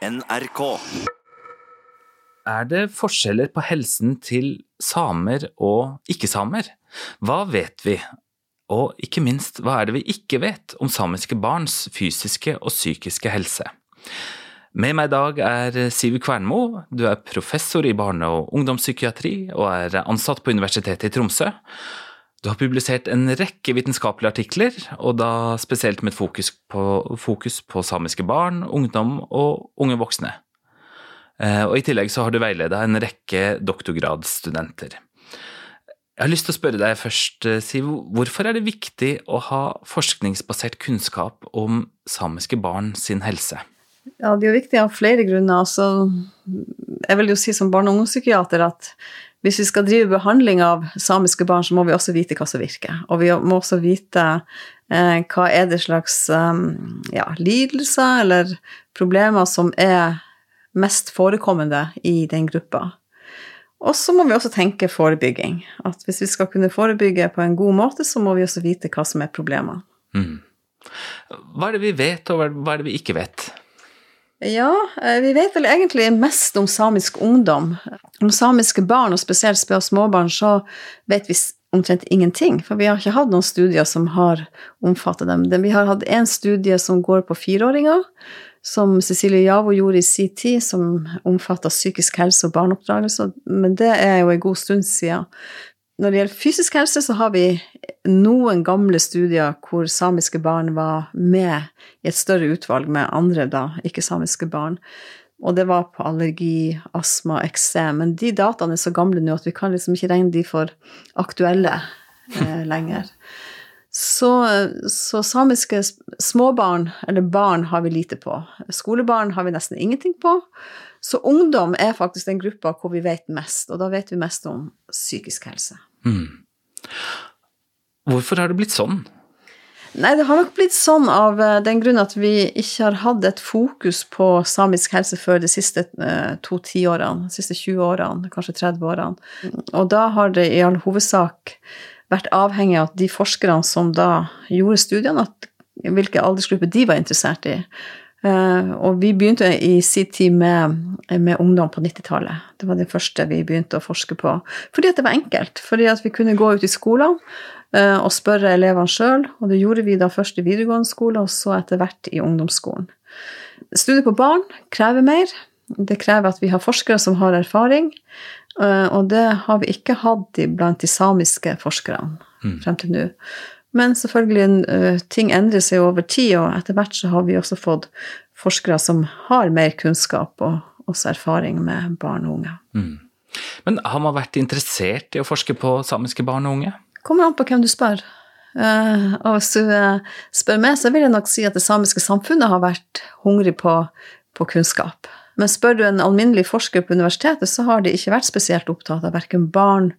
NRK. Er det forskjeller på helsen til samer og ikke-samer? Hva vet vi? Og ikke minst, hva er det vi ikke vet om samiske barns fysiske og psykiske helse? Med meg i dag er Siv Kvernmo. Du er professor i barne- og ungdomspsykiatri og er ansatt på Universitetet i Tromsø. Du har publisert en rekke vitenskapelige artikler, og da spesielt med fokus på, fokus på samiske barn, ungdom og unge voksne. Eh, og I tillegg så har du veileda en rekke doktorgradsstudenter. Jeg har lyst til å spørre deg først, eh, Siv, hvorfor er det viktig å ha forskningsbasert kunnskap om samiske barn sin helse? Ja, det er jo viktig av flere grunner. Altså, jeg vil jo si som barne- og ungdomspsykiater at hvis vi skal drive behandling av samiske barn, så må vi også vite hva som virker. Og vi må også vite eh, hva er det slags um, ja, lidelser eller problemer som er mest forekommende i den gruppa. Og så må vi også tenke forebygging. At hvis vi skal kunne forebygge på en god måte, så må vi også vite hva som er problemene. Mm. Hva er det vi vet, og hva er det vi ikke vet? Ja, eh, vi vet vel egentlig mest om samisk ungdom. Om samiske barn, og spesielt småbarn, så vet vi omtrent ingenting. For vi har ikke hatt noen studier som har omfattet dem. Vi har hatt én studie som går på fireåringer, som Cecilie Javo gjorde i sin tid, som omfatter psykisk helse og barneoppdragelse, men det er jo en god stund siden. Når det gjelder fysisk helse, så har vi noen gamle studier hvor samiske barn var med i et større utvalg med andre da, ikke-samiske barn. Og det var på allergi, astma, eksem. Men de dataene er så gamle nå at vi kan liksom ikke regne de for aktuelle eh, lenger. Så, så, samiske småbarn, eller barn, har vi lite på. Skolebarn har vi nesten ingenting på. Så ungdom er faktisk den gruppa hvor vi vet mest, og da vet vi mest om psykisk helse. Mm. Hvorfor har det blitt sånn? Nei, det har nok blitt sånn av eh, den grunn at vi ikke har hatt et fokus på samisk helse før de siste eh, to tiårene, de siste 20 årene, kanskje 30 årene. Og da har det i all hovedsak vært avhengig av de forskerne som da gjorde studiene, at hvilke aldersgrupper de var interessert i. Uh, og vi begynte i sin tid med, med ungdom på 90-tallet. Det var det første vi begynte å forske på. Fordi at det var enkelt. Fordi at vi kunne gå ut i skolene uh, og spørre elevene sjøl. Og det gjorde vi da først i videregående skole, og så etter hvert i ungdomsskolen. Studier på barn krever mer. Det krever at vi har forskere som har erfaring. Uh, og det har vi ikke hatt blant de samiske forskerne mm. frem til nå. Men selvfølgelig, eh, ting endrer seg over tid, og etter hvert så har vi også fått forskere som har mer kunnskap og også erfaring med barn og unge. Mm. Men har man vært interessert i å forske på samiske barn og unge? Kommer an på hvem du spør. Uh, og hvis du uh, spør meg, så vil jeg nok si at det samiske samfunnet har vært hungrig på, på kunnskap. Men spør du en alminnelig forsker på universitetet, så har de ikke vært spesielt opptatt av verken barn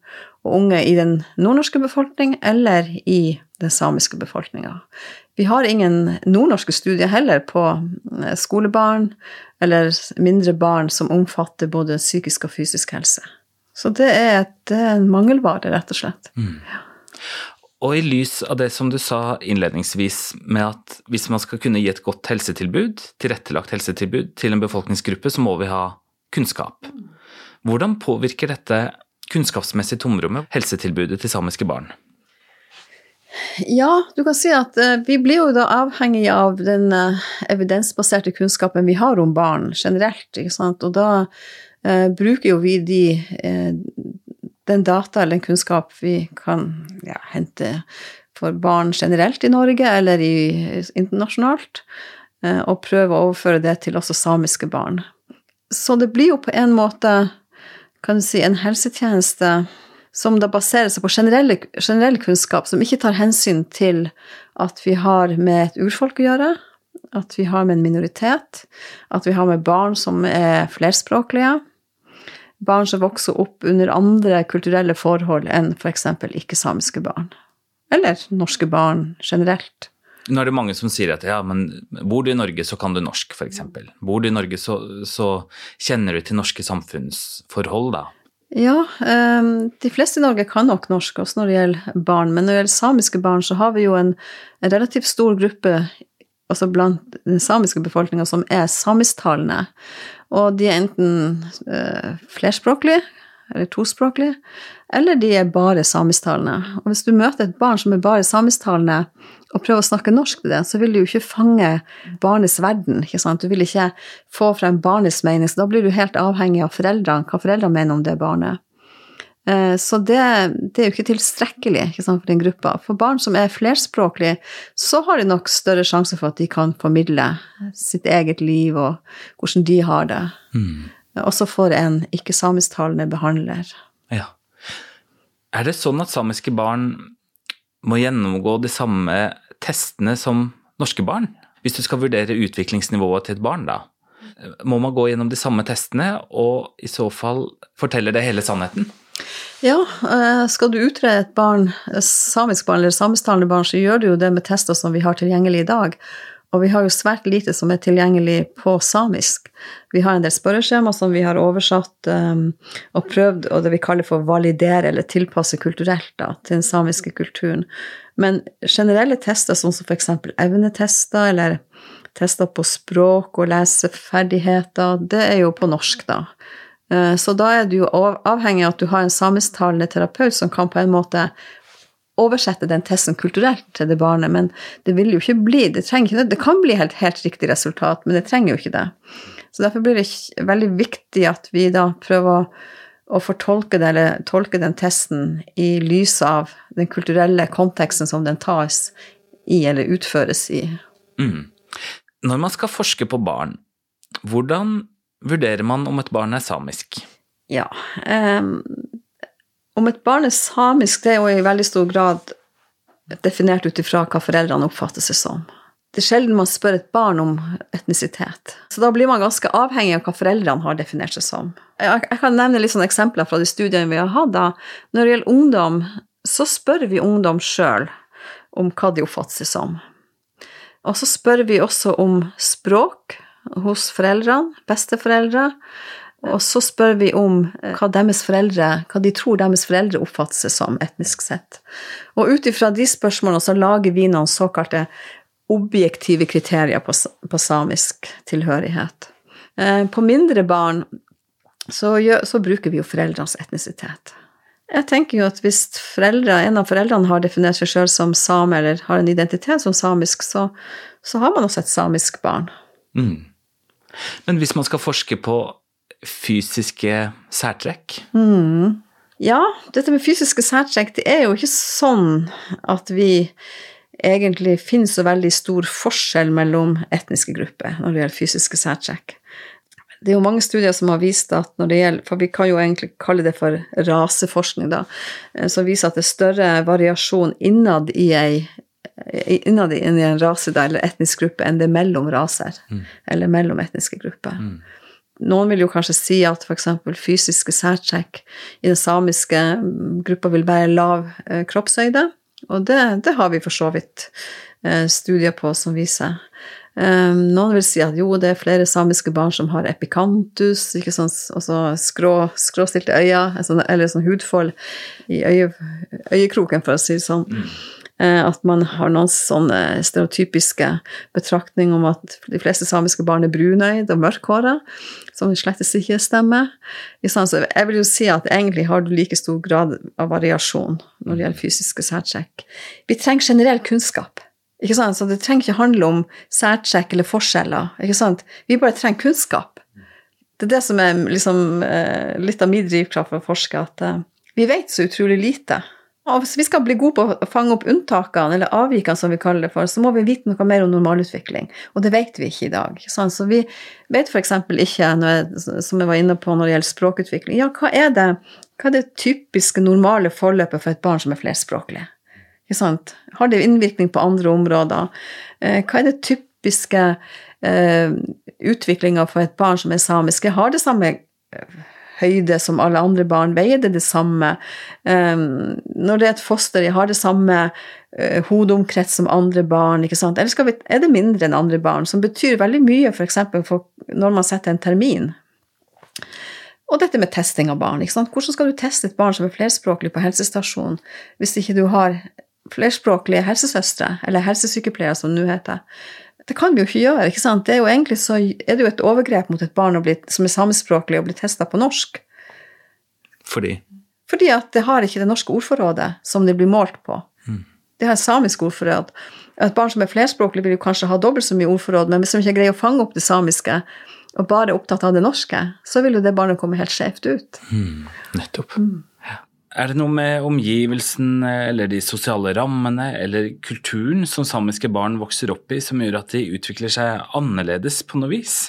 og unge i den nordnorske befolkning eller i den samiske befolkninga. Vi har ingen nordnorske studier heller på eh, skolebarn eller mindre barn som omfatter både psykisk og fysisk helse. Så det er, er en mangelvare, rett og slett. Mm. Og i lys av det som du sa innledningsvis, med at hvis man skal kunne gi et godt helsetilbud, tilrettelagt helsetilbud til en befolkningsgruppe, så må vi ha kunnskap. Hvordan påvirker dette kunnskapsmessig tomrommet helsetilbudet til samiske barn? Ja, du kan si at uh, vi blir jo da avhengig av den uh, evidensbaserte kunnskapen vi har om barn generelt, ikke sant. Og da eh, bruker jo vi de, den data eller den kunnskap vi kan ja, hente for barn generelt i Norge eller i, internasjonalt, og prøve å overføre det til også samiske barn. Så det blir jo på en måte, kan du si, en helsetjeneste som da baserer seg på generell kunnskap, som ikke tar hensyn til at vi har med et urfolk å gjøre, at vi har med en minoritet, at vi har med barn som er flerspråklige, barn som vokser opp under andre kulturelle forhold enn f.eks. For ikke-samiske barn. Eller norske barn generelt. Nå er det mange som sier at ja, men bor du i Norge, så kan du norsk, f.eks. Bor du i Norge, så, så kjenner du til norske samfunnsforhold, da. Ja, ehm, de fleste i Norge kan nok norsk også når det gjelder barn, men når det gjelder samiske barn, så har vi jo en, relativt stor gruppe altså blant den samiske befolkninga som er samisktalende. Og de er enten uh, flerspråklige eller tospråklige, eller de er bare samisktalende. Og hvis du møter et barn som er bare samisktalende, og prøver å snakke norsk til det, så vil du jo ikke fange barnets verden. ikke sant? Du vil ikke få frem barnets mening, så da blir du helt avhengig av foreldrene, hva foreldrene mener om det barnet. Eh, så det, det, er jo ikke tilstrekkelig ikke sant, for den gruppa. For barn som er flerspråklige, så har de nok større sjanse for at de kan formidle sitt eget liv og hvordan de har det. Mm. Også for en ikke-samisktalende behandler. Ja. Er det sånn at samiske barn må gjennomgå de samme testene som norske barn? Hvis du skal vurdere utviklingsnivået til et barn, da. Må man gå gjennom de samme testene, og i så fall forteller det hele sannheten? Ja, eh, skal du utrede et barn, samisk barn eller samisktalende barn, så gjør du jo det med tester som vi har tilgjengelig i dag. Og vi har jo svært lite som er tilgjengelig på samisk. Vi har en del spørreskjema som vi har oversatt um, og prøvd og det vi kaller for validere eller tilpasse kulturelt da, til den samiske kulturen. Men generelle tester, sånn som f.eks. evnetester eller tester på språk og leseferdigheter, det er jo på norsk, da. Eh, så da er du avhengig av at du har en samisktalende terapeut som kan på en måte oversette den testen kulturelt til det barnet, men det vil jo ikke bli Det, ikke, det kan bli helt, helt riktig resultat, men det trenger jo ikke det. Så derfor blir det veldig viktig at vi da prøver å fortolke det, eller tolke den testen i lys av den kulturelle konteksten som den tas i eller utføres i. Mm. Når man skal forske på barn, hvordan vurderer man om et barn er samisk? Ja, um, om et barn er samisk, det er jo i veldig stor grad definert ut ifra hva foreldrene oppfatter seg som. Det er sjelden man spør et barn om etnisitet. Så da blir man ganske avhengig av hva foreldrene har definert seg som. Jeg kan nevne litt sånne eksempler fra de studiene vi har hatt. da. Når det gjelder ungdom, så spør vi ungdom sjøl om hva de oppfatter seg som. Og så spør vi også om språk hos foreldrene, besteforeldre. Og så spør vi om eh, hva deres foreldre, hva de tror deres foreldre oppfatter seg som etnisk sett. Og ut ifra de spørsmålene så lager vi noen såkalte objektive kriterier på, på samisk tilhørighet. Eh, på mindre barn så, så bruker vi jo foreldrenes etnisitet. Jeg tenker jo at hvis foreldre, en av foreldrene har definert seg sjøl som same, eller har en identitet som samisk, så, så har man også et samisk barn. Mm. Men hvis man skal forske på fysiske særtrekk? Mm. Ja, dette med fysiske særtrekk, det er jo ikke sånn at vi egentlig finner så veldig stor forskjell mellom etniske grupper når det gjelder fysiske særtrekk. Det er jo mange studier som har vist at når det gjelder For vi kan jo egentlig kalle det for raseforskning, da. Eh, som viser at det er større variasjon innad i ei innad i en rase eller etnisk gruppe enn det er mellom raser. Mm. Eller mellom etniske grupper. Mm. Noen vil jo kanskje si at f.eks. fysiske særtrekk i den samiske gruppa vil være lav eh, kroppshøyde, og det, det, har vi for så vidt eh, studier på som viser. Eh, noen vil si at jo, det er flere samiske barn som har epikantus, ikke sånn, altså skrå, skråstilte øyne, sånn, eller sånn hudfold i øye, øyekroken, for å si det sånn. Mm. Eh, at man har noen sånne stereotypiske betraktninger om at de fleste samiske barn er brunøyde og mørkhåra, som slett ikke stemmer. Så jeg vil jo si at egentlig har du like stor grad av variasjon når det gjelder fysiske særtrekk. Vi trenger generell kunnskap. Ikke sant? Så det trenger ikke handle om særtrekk eller forskjeller. Ikke sant? Vi bare trenger kunnskap. Det er det som er liksom, eh, litt av min drivkraft for å forske, at eh, vi vet så utrolig lite. Og hvis vi skal bli gode på å fange opp unntakene, eller avvikene som vi kaller det for, så må vi vite noe mer om normalutvikling, og det vet vi ikke i dag. Så vi vet f.eks. ikke, jeg, som jeg var inne på når det gjelder språkutvikling, ja, hva er det, hva er det typiske normale forløpet for et barn som er flerspråklig? Har det innvirkning på andre områder? Eh, hva er det typiske eh, utviklinga for et barn som er samisk? Har det samme høyde som alle andre barn? Veier det det samme? Um, når det er et foster, har det samme uh, hodeomkrets som andre barn? ikke sant? Eller er det mindre enn andre barn? Som betyr veldig mye f.eks. når man setter en termin. Og dette med testing av barn. ikke sant? Hvordan skal du teste et barn som er flerspråklig på helsestasjonen, hvis ikke du har flerspråklige helsesøstre, eller helsesykepleiere som nå heter, Det kan vi jo ikke gjøre. ikke sant? Det er jo egentlig så er det jo et overgrep mot et barn bli, som er samiskspråklig, å bli testa på norsk. Fordi? Fordi at det har ikke det norske ordforrådet som det blir målt på. Mm. Det har samisk ordforråd. Et barn som er flerspråklig, vil jo kanskje ha dobbelt så mye ordforråd, men hvis de ikke greier å fange opp det samiske, og bare er opptatt av det norske, så vil jo det barnet komme helt skjevt ut. Mm. Nettopp. Mm. Er det noe med omgivelsen eller de sosiale rammene eller kulturen som samiske barn vokser opp i, som gjør at de utvikler seg annerledes på noe vis?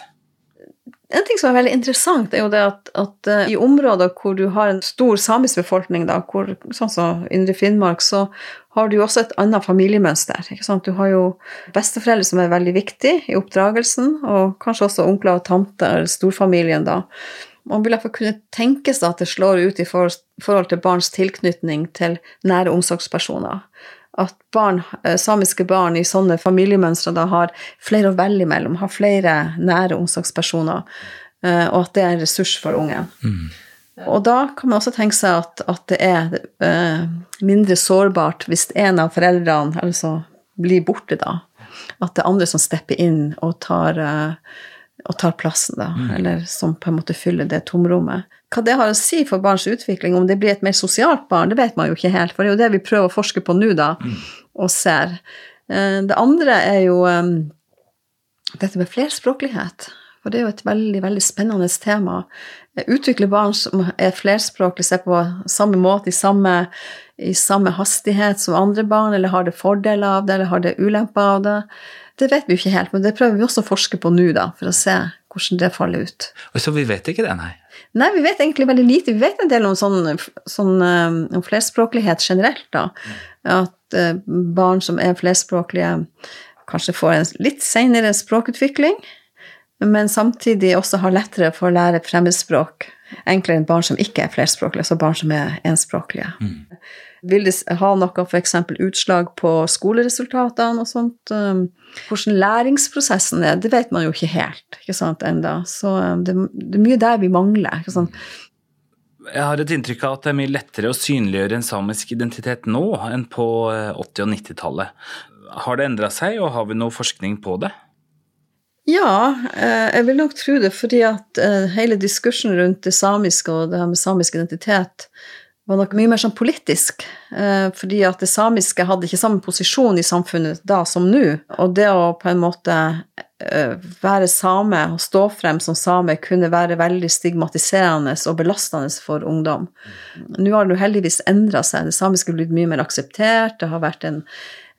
En ting som er veldig interessant, er jo det at, at uh, i områder hvor du har en stor samisk befolkning, da, hvor, sånn som Indre Finnmark, så har du jo også et annet familiemønster. Du har jo besteforeldre som er veldig viktige i oppdragelsen, og kanskje også onkler og tanter, storfamilien, da. Man vil iallfall kunne tenke seg at det slår ut i forhold til barns tilknytning til nære omsorgspersoner. At barn, eh, samiske barn i sånne familiemønstre da har flere å velge mellom, har flere nære omsorgspersoner, eh, og at det er en ressurs for ungen. Mm. Og da kan man også tenke seg at, at det er eh, mindre sårbart hvis en av foreldrene altså, blir borte, da. At det er andre som stepper inn og tar og tar plassen, da, mm. eller som på en måte fyller det tomrommet. Hva det har å si for barns utvikling, om det blir et mer sosialt barn, det vet man jo ikke helt, for det er jo det vi prøver å forske på nå, da, mm. og ser. Eh, det andre er jo um, dette med flerspråklighet. For det er jo et veldig, veldig spennende tema. Utvikle barn som er flerspråklige, ser på samme måte, i samme, i samme hastighet som andre barn, eller har det fordeler av det, eller har det ulemper av det. Det vet vi jo ikke helt, men det prøver vi også å forske på nå, da, for å se hvordan det faller ut. Så vi vet ikke det, nei? Nei, vi vet egentlig veldig lite. Vi vet en del om sånn, sånn om flerspråklighet generelt, da. At uh, barn som er flerspråklige, kanskje får en litt seinere språkutvikling, men samtidig også har lettere for å lære fremmedspråk. Enklere enn barn som ikke er flerspråklige, altså barn som er enspråklige. Mm. Vil det ha noe f.eks. utslag på skoleresultatene og sånt? Um, hvordan læringsprosessen er, det vet man jo ikke helt ikke sant, enda. Så um, det, det er mye der vi mangler. ikke sant? Jeg har et inntrykk av at det er mye lettere å synliggjøre en samisk identitet nå enn på 80- og 90-tallet. Har det endra seg, og har vi noe forskning på det? Ja, eh, jeg vil nok tro det, fordi at eh, hele diskursen rundt det samiske og det her med samisk identitet var nok mye mer sånn politisk, eh, fordi at det samiske hadde ikke samme posisjon i samfunnet da som nå. Og det å på en måte eh, være same og stå frem som same kunne være veldig stigmatiserende og belastende for ungdom. Nå har det jo heldigvis endra seg. Det samiske har blitt mye mer akseptert. Det har vært en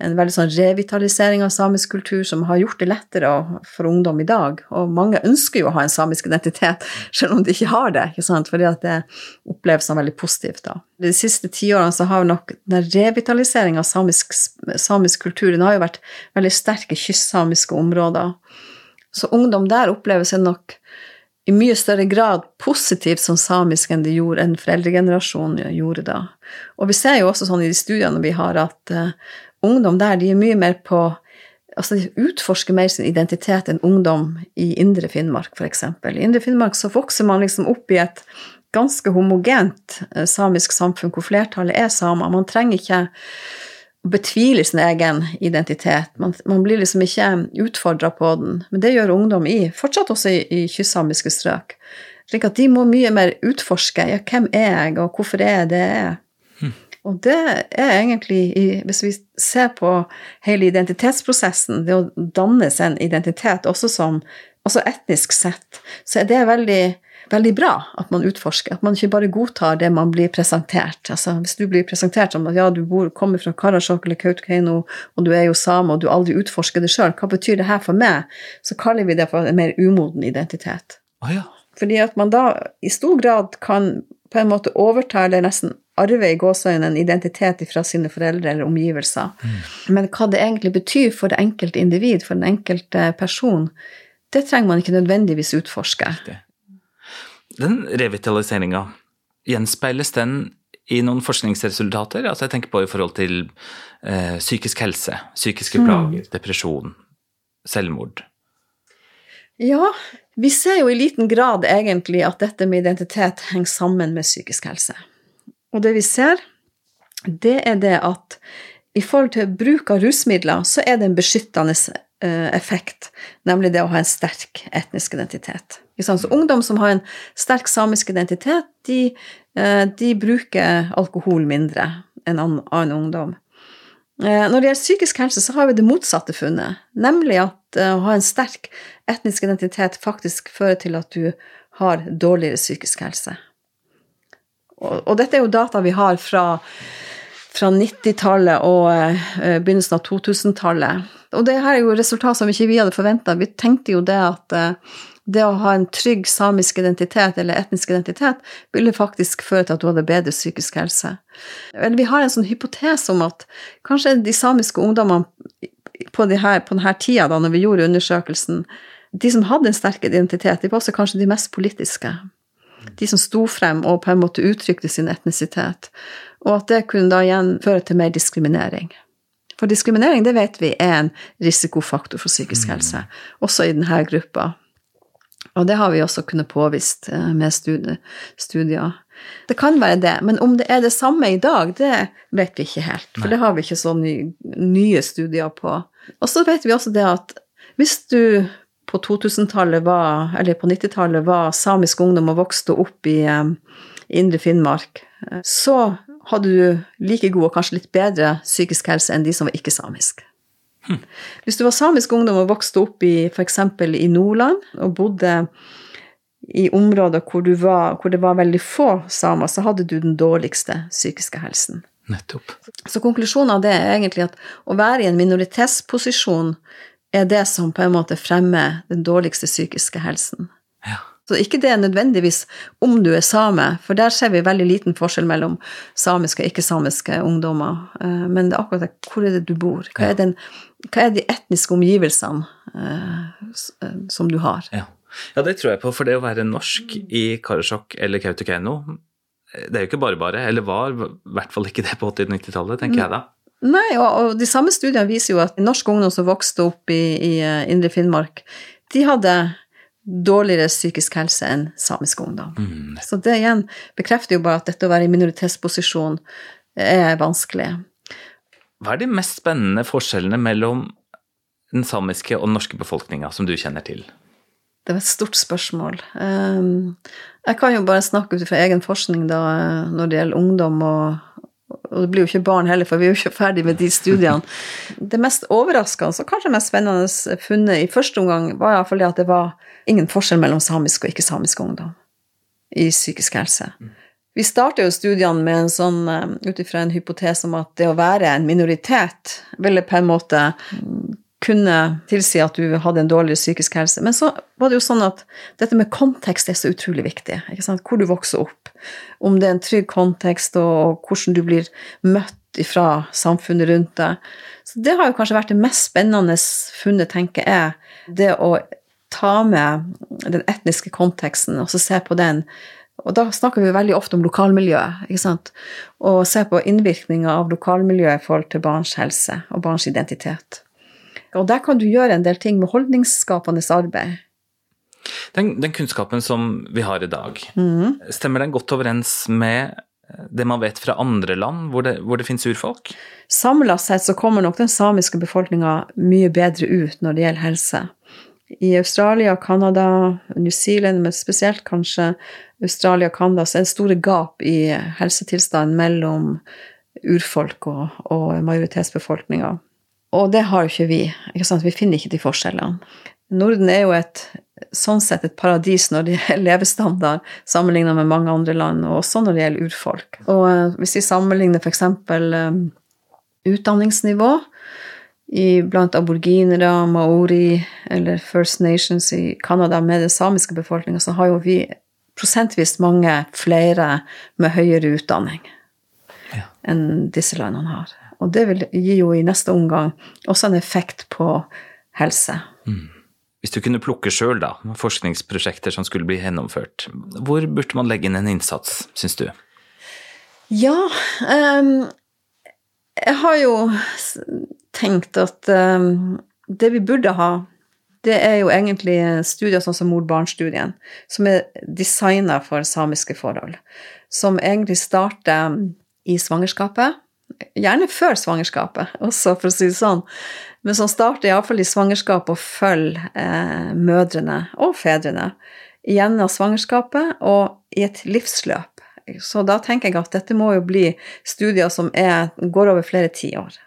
en veldig sånn revitalisering av samisk kultur som har gjort det lettere for ungdom i dag. Og mange ønsker jo å ha en samisk identitet, selv om de ikke har det, ikke sant? fordi at det oppleves som veldig positivt. da. De siste tiårene så har nok den revitaliseringa av samisk, samisk kultur den har jo vært veldig sterk i kystsamiske områder. Så ungdom der opplever seg nok i mye større grad positivt som samisk enn de gjorde enn foreldregenerasjonen gjorde da. Og vi ser jo også sånn i de studiene vi har, at uh, ungdom der de er mye mer på Altså de utforsker mer sin identitet enn ungdom i Indre Finnmark, f.eks. I Indre Finnmark så vokser man liksom opp i et ganske homogent eh, samisk samfunn hvor flertallet er samer. Man trenger ikke å betvile sin egen identitet. Man, man blir liksom ikke utfordra på den. Men det gjør ungdom i, fortsatt også i, i kystsamiske strøk. Slik at de må mye mer utforske ja, hvem er jeg, og hvorfor er jeg det jeg er. Og det er egentlig, hvis vi ser på hele identitetsprosessen, det å danne seg en identitet også som også etnisk sett, så er det veldig, veldig bra at man utforsker. At man ikke bare godtar det man blir presentert. Altså, hvis du blir presentert som at ja, du bor, kommer fra Karasjok eller Kautokeino, og du er jo same, og du aldri utforsker det sjøl, hva betyr det her for meg? Så kaller vi det for en mer umoden identitet. Oh, ja. Fordi at man da i stor grad kan på en måte overta eller nesten arve i gåseøynene en identitet fra sine foreldre eller omgivelser. Mm. Men hva det egentlig betyr for det enkelte individ, for den enkelte person, det trenger man ikke nødvendigvis utforske. Den revitaliseringa, gjenspeiles den i noen forskningsresultater? Altså jeg tenker på i forhold til eh, psykisk helse, psykiske mm. plager, mm. depresjon, selvmord. Ja, vi ser jo i liten grad egentlig at dette med identitet henger sammen med psykisk helse. Og det vi ser, det er det at i forhold til bruk av rusmidler, så er det en beskyttende effekt, nemlig det å ha en sterk etnisk identitet. Så ungdom som har en sterk samisk identitet, de, de bruker alkohol mindre enn annen ungdom. Når det gjelder psykisk helse, så har vi det motsatte funnet, nemlig at å ha en sterk etnisk identitet faktisk fører til at du har dårligere psykisk helse. Og, dette er jo data vi har fra fra 90-tallet og eh, begynnelsen av 2000-tallet. Og det her er jo resultat som ikke vi hadde forventa. Vi tenkte jo det at eh, det å ha en trygg samisk identitet eller etnisk identitet ville faktisk føre til at du hadde bedre psykisk helse. Eller vi har en sånn hypotese om at kanskje de samiske ungdommene på, de her, på denne tida, da når vi gjorde undersøkelsen, de som hadde en sterk identitet, de var også kanskje de mest politiske. De som sto frem og på en måte uttrykte sin etnisitet og at det kunne da igjen føre til mer diskriminering. For diskriminering, det vet vi, er en risikofaktor for psykisk mm. helse, også i denne gruppa. Og det har vi også kunnet påvist eh, med studier. Det kan være det, men om det er det samme i dag, det vet vi ikke helt. For det har vi ikke så nye studier på. Og så vet vi også det at hvis du på 2000-tallet var, eller på 90-tallet var samisk ungdom og vokste opp i, um, Indre Finnmark, så hadde du like god og kanskje litt bedre psykisk helse enn de som var ikke-samiske. Hm. Hvis du var samisk ungdom og vokste opp i f.eks. i Nordland og bodde i områder hvor, var, hvor, det var veldig få samer, så hadde du den dårligste psykiske helsen. Nettopp. Så konklusjonen av det er egentlig at å være i en minoritetsposisjon er det som på en måte fremmer den dårligste psykiske helsen. Ja. Så ikke det er nødvendigvis om du er same, for der ser vi veldig liten forskjell mellom samiske og ikke-samiske ungdommer. Eh, men det er akkurat det, hvor er det du bor? Hva er, den, hva er de etniske omgivelsene eh, eh, som du har? Ja. ja. det tror jeg på. For det å være norsk i Karasjok eller Kautokeino, det er jo ikke bare bare, eller var i hvert fall ikke det på 80- og 90-tallet, tenker jeg da. Nei, og, og, de samme studiene viser jo at norsk ungdom som vokste opp i, i Indre Finnmark, de hadde dårligere psykisk helse enn samisk ungdom. Mm. Så det igjen bekrefter jo bare at dette å være i minoritetsposisjon er vanskelig. Hva er de mest spennende forskjellene mellom den samiske og den norske befolkninga som du kjenner til? Det var et stort spørsmål. Ehm, jeg kan jo bare snakke ut fra egen forskning da, når det gjelder ungdom og og det blir jo ikke barn heller, for vi er jo ikke ferdig med de studiene. Det mest overraskende og kanskje mest spennende funnet i første omgang var iallfall det at det var ingen forskjell mellom samisk og ikke-samisk ungdom i psykisk helse. Vi starter jo studiene med en sånn, eh, ut ifra en hypotese om at det å være en minoritet ville på en måte kunne tilsi at du hadde en dårligere psykisk helse. Men så var det jo sånn at dette med kontekst er så utrolig viktig. Hvor du vokser opp. Om det er en trygg kontekst, og hvordan du blir møtt fra samfunnet rundt deg. Så det har jo kanskje vært det mest spennende funnet, tenker jeg. Det å ta med den etniske konteksten og så se på den. Og da snakker vi veldig ofte om lokalmiljøet, ikke sant. Og se på innvirkninga av lokalmiljøet i forhold til barns helse og barns identitet. Og der kan du gjøre en del ting med holdningsskapende arbeid. Den, den kunnskapen som vi har i dag, mm. stemmer den godt overens med det man vet fra andre land hvor det, hvor det finnes urfolk? Samla sett så kommer nok den samiske befolkninga mye bedre ut når det gjelder helse. I Australia, Canada, New Zealand, men spesielt kanskje Australia og Canada, så er det store gap i helsetilstanden mellom urfolk og, og majoritetsbefolkninga. Og det har jo ikke vi. Ikke sant? Vi finner ikke de forskjellene. Norden er jo et, sånn sett et paradis når det gjelder levestandard, sammenlignet med mange andre land, og også når det gjelder urfolk. Og uh, hvis vi sammenligner f.eks. Um, utdanningsnivå i, blant aborginere, maori eller First Nations i Canada med den samiske befolkninga, så har jo vi prosentvis mange flere med høyere utdanning ja. enn disse landene har. Og det vil gi jo i neste omgang også en effekt på helse. Mm. Hvis du kunne plukke sjøl, da, forskningsprosjekter som skulle bli gjennomført, hvor burde man legge inn en innsats, syns du? Ja, um, jeg har jo tenkt at um, det vi burde ha, det er jo egentlig studier sånn som mor-barn-studien, som er designa for samiske forhold. Som egentlig starter i svangerskapet, Gjerne før svangerskapet, også, for å si det sånn. Men som starter iallfall i svangerskapet og følger eh, mødrene og fedrene gjennom svangerskapet og i et livsløp. Så da tenker jeg at dette må jo bli studier som er, går over flere tiår.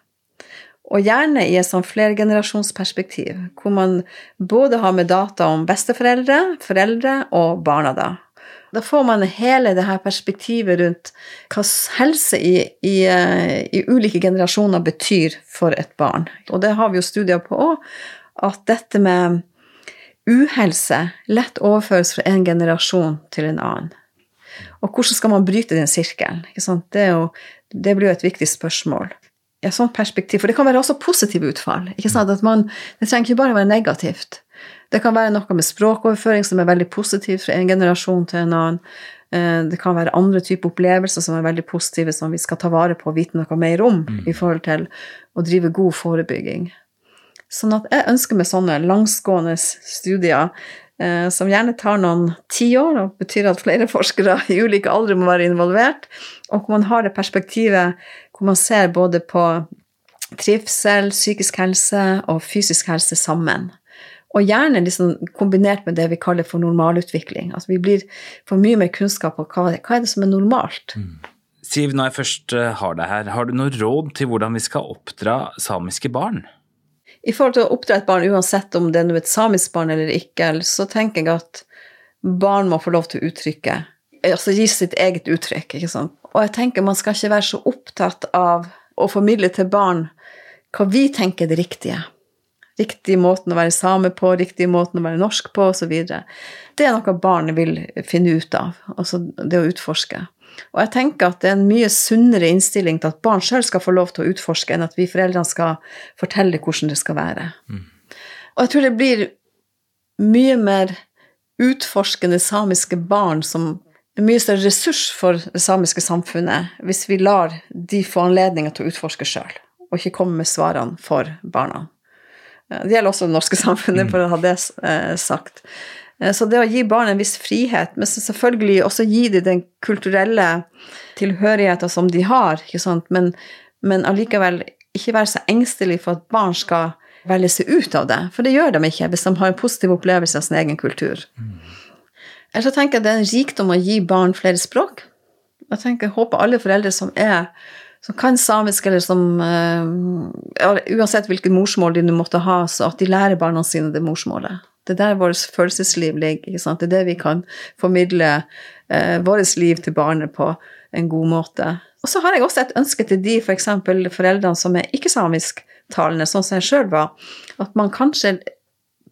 Og gjerne i et sånn flergenerasjonsperspektiv, hvor man både har med data om besteforeldre, foreldre og barna, da. Da får man hele det her perspektivet rundt hva helse i, i, i, ulike generasjoner betyr for et barn. Og det har vi jo studier på òg, at dette med uhelse lett overføres fra en generasjon til en annen. Og hvordan skal man bryte den sirkelen? Det, jo, det, blir jo et viktig spørsmål. Et sånt perspektiv, For det kan være også positive utfall. ikke sant? At Man, det trenger ikke bare være negativt. Det kan være noe med språkoverføring som er veldig positivt fra en generasjon til en annen. Eh, det kan være andre typer opplevelser som er veldig positive, som vi skal ta vare på og vite noe mer om mm. i forhold til å drive god forebygging. Sånn at jeg ønsker meg sånne langsgående studier eh, som gjerne tar noen tiår, og betyr at flere forskere i ulike aldre må være involvert, og man har det perspektivet hvor man ser både på trivsel, psykisk helse og fysisk helse sammen. Og gjerne liksom kombinert med det vi kaller for normalutvikling. Altså vi blir for mye mer kunnskap om hva, hva er det som er normalt. Mm. Siv, når jeg først eh, har deg her, har du noe råd til hvordan vi skal oppdra samiske barn? I forhold til å oppdra et barn, uansett om det er et samisk barn eller ikke, så tenker jeg at barn må få lov til å uttrykke Altså gi sitt eget uttrykk, ikke sant. Og jeg tenker man skal ikke være så opptatt av å formidle til barn hva vi tenker er det riktige riktig måten å være same på, riktig måten å være norsk på, osv. Det er noe barnet vil finne ut av, altså det å utforske. Og jeg tenker at det er en mye sunnere innstilling til at barn sjøl skal få lov til å utforske, enn at vi foreldrene skal fortelle hvordan det skal være. Mm. Og jeg tror det blir mye mer utforskende samiske barn som mye større ressurs for det samiske samfunnet hvis vi lar de få anledninger til å utforske sjøl, og ikke komme med svarene for barna. Det gjelder også det norske samfunnet, for å ha det eh, sagt. Eh, så det å gi barn en viss frihet, men selvfølgelig også gi dem den kulturelle tilhørigheten som de har? Men, men allikevel ikke være så engstelig for at barn skal velge seg ut av det, for det gjør de ikke hvis de har en positiv opplevelse av sin egen kultur. Mm. Eller så tenker jeg det er en rikdom å gi barn flere språk. Jeg tenker, jeg håper alle foreldre som er som kan samisk, eller som uh, Uansett hvilket morsmål de måtte ha, så at de lærer barna sine det morsmålet. Det er der vårt følelsesliv ligger. Det er det vi kan formidle uh, vårt liv til barnet på en god måte. Og så har jeg også et ønske til de f.eks. For foreldrene som er ikke-samisktalende, sånn som jeg sjøl var, at man kanskje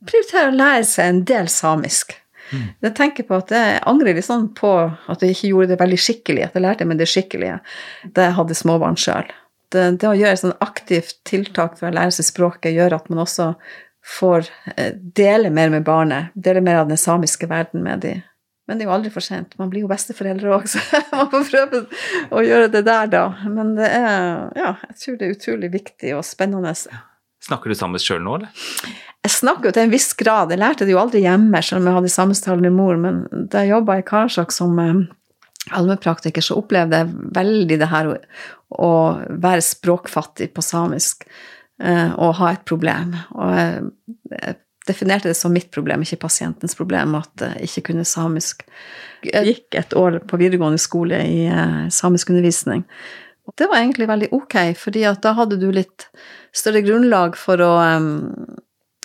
prioriterer å lære seg en del samisk. Mm. Jeg tenker på at jeg angrer litt sånn på at jeg ikke gjorde det veldig skikkelig, at jeg lærte meg det skikkelige da jeg hadde småbarn sjøl. Det, det, å gjøre et sånn aktivt tiltak for å lære seg språket, gjør at man også får eh, dele mer med barnet, dele mer av den samiske verden med dem. Men det er jo aldri for sent. Man blir jo besteforeldre òg, så man får prøve å gjøre det der, da. Men det er Ja, jeg tror det er utrolig viktig og spennende. Snakker du samisk sjøl nå, eller? Jeg snakker jo til en viss grad. Jeg lærte det jo aldri hjemme, selv om jeg hadde sammenstallende mor. Men da jeg jobba i Karasjok som eh, allmennpraktiker, så opplevde jeg veldig det her å, være språkfattig på samisk eh, og ha et problem. Og jeg, definerte det som mitt problem, ikke pasientens problem, at jeg ikke kunne samisk. Jeg gikk et år på videregående skole i uh, samisk undervisning. Det var egentlig veldig ok, fordi da hadde du litt større grunnlag for å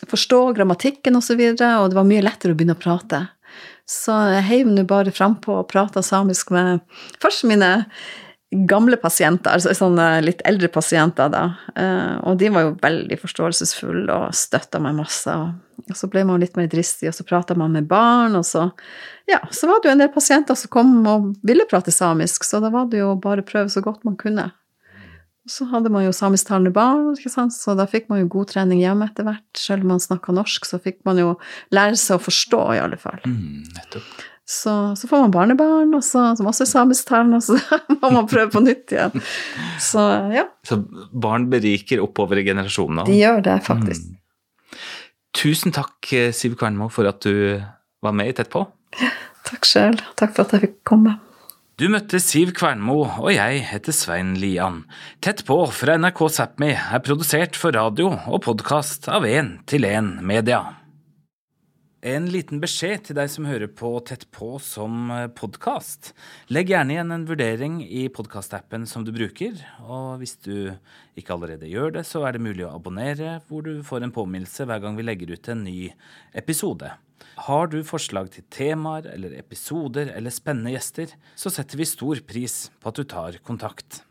forstå grammatikken osv., og, så videre, og det var mye lettere å begynne å prate. Så jeg heiv nå bare frampå og prata samisk med først mine gamle pasienter, altså sånne litt eldre pasienter, da. Eh, og de var jo veldig forståelsesfulle og støtta meg masse. Og så ble man litt mer dristig, og så prata man med barn, og så Ja, så var det jo en del pasienter som kom og ville prate samisk, så da var det jo bare å prøve så godt man kunne. Så hadde man jo samisktalende barn, så da fikk man jo god trening hjemme etter hvert. Selv om man snakka norsk, så fikk man jo lære seg å forstå, i alle fall. Mm, så, så, får man barnebarn og så, som også er samisktalende, og så må man prøve på nytt igjen. Så ja. Så barn beriker oppover i generasjonene? De gjør det, faktisk. Mm. Tusen takk, Siv Kvernmo, for at du var med i Tett på. Takk sjøl. Takk for at jeg fikk komme. Du møtte Siv Kvernmo, og jeg heter Svein Lian. Tett på fra NRK Sápmi er produsert for radio og podkast av 1 til 1 Media. En liten beskjed til deg som hører på Tett på som podkast. Legg gjerne igjen en vurdering i podkastappen som du bruker. Og hvis du ikke allerede gjør det, så er det mulig å abonnere, hvor du får en påminnelse hver gang vi legger ut en ny episode. Har du forslag til temaer eller episoder eller spennende gjester, så setter vi stor pris på at du tar kontakt.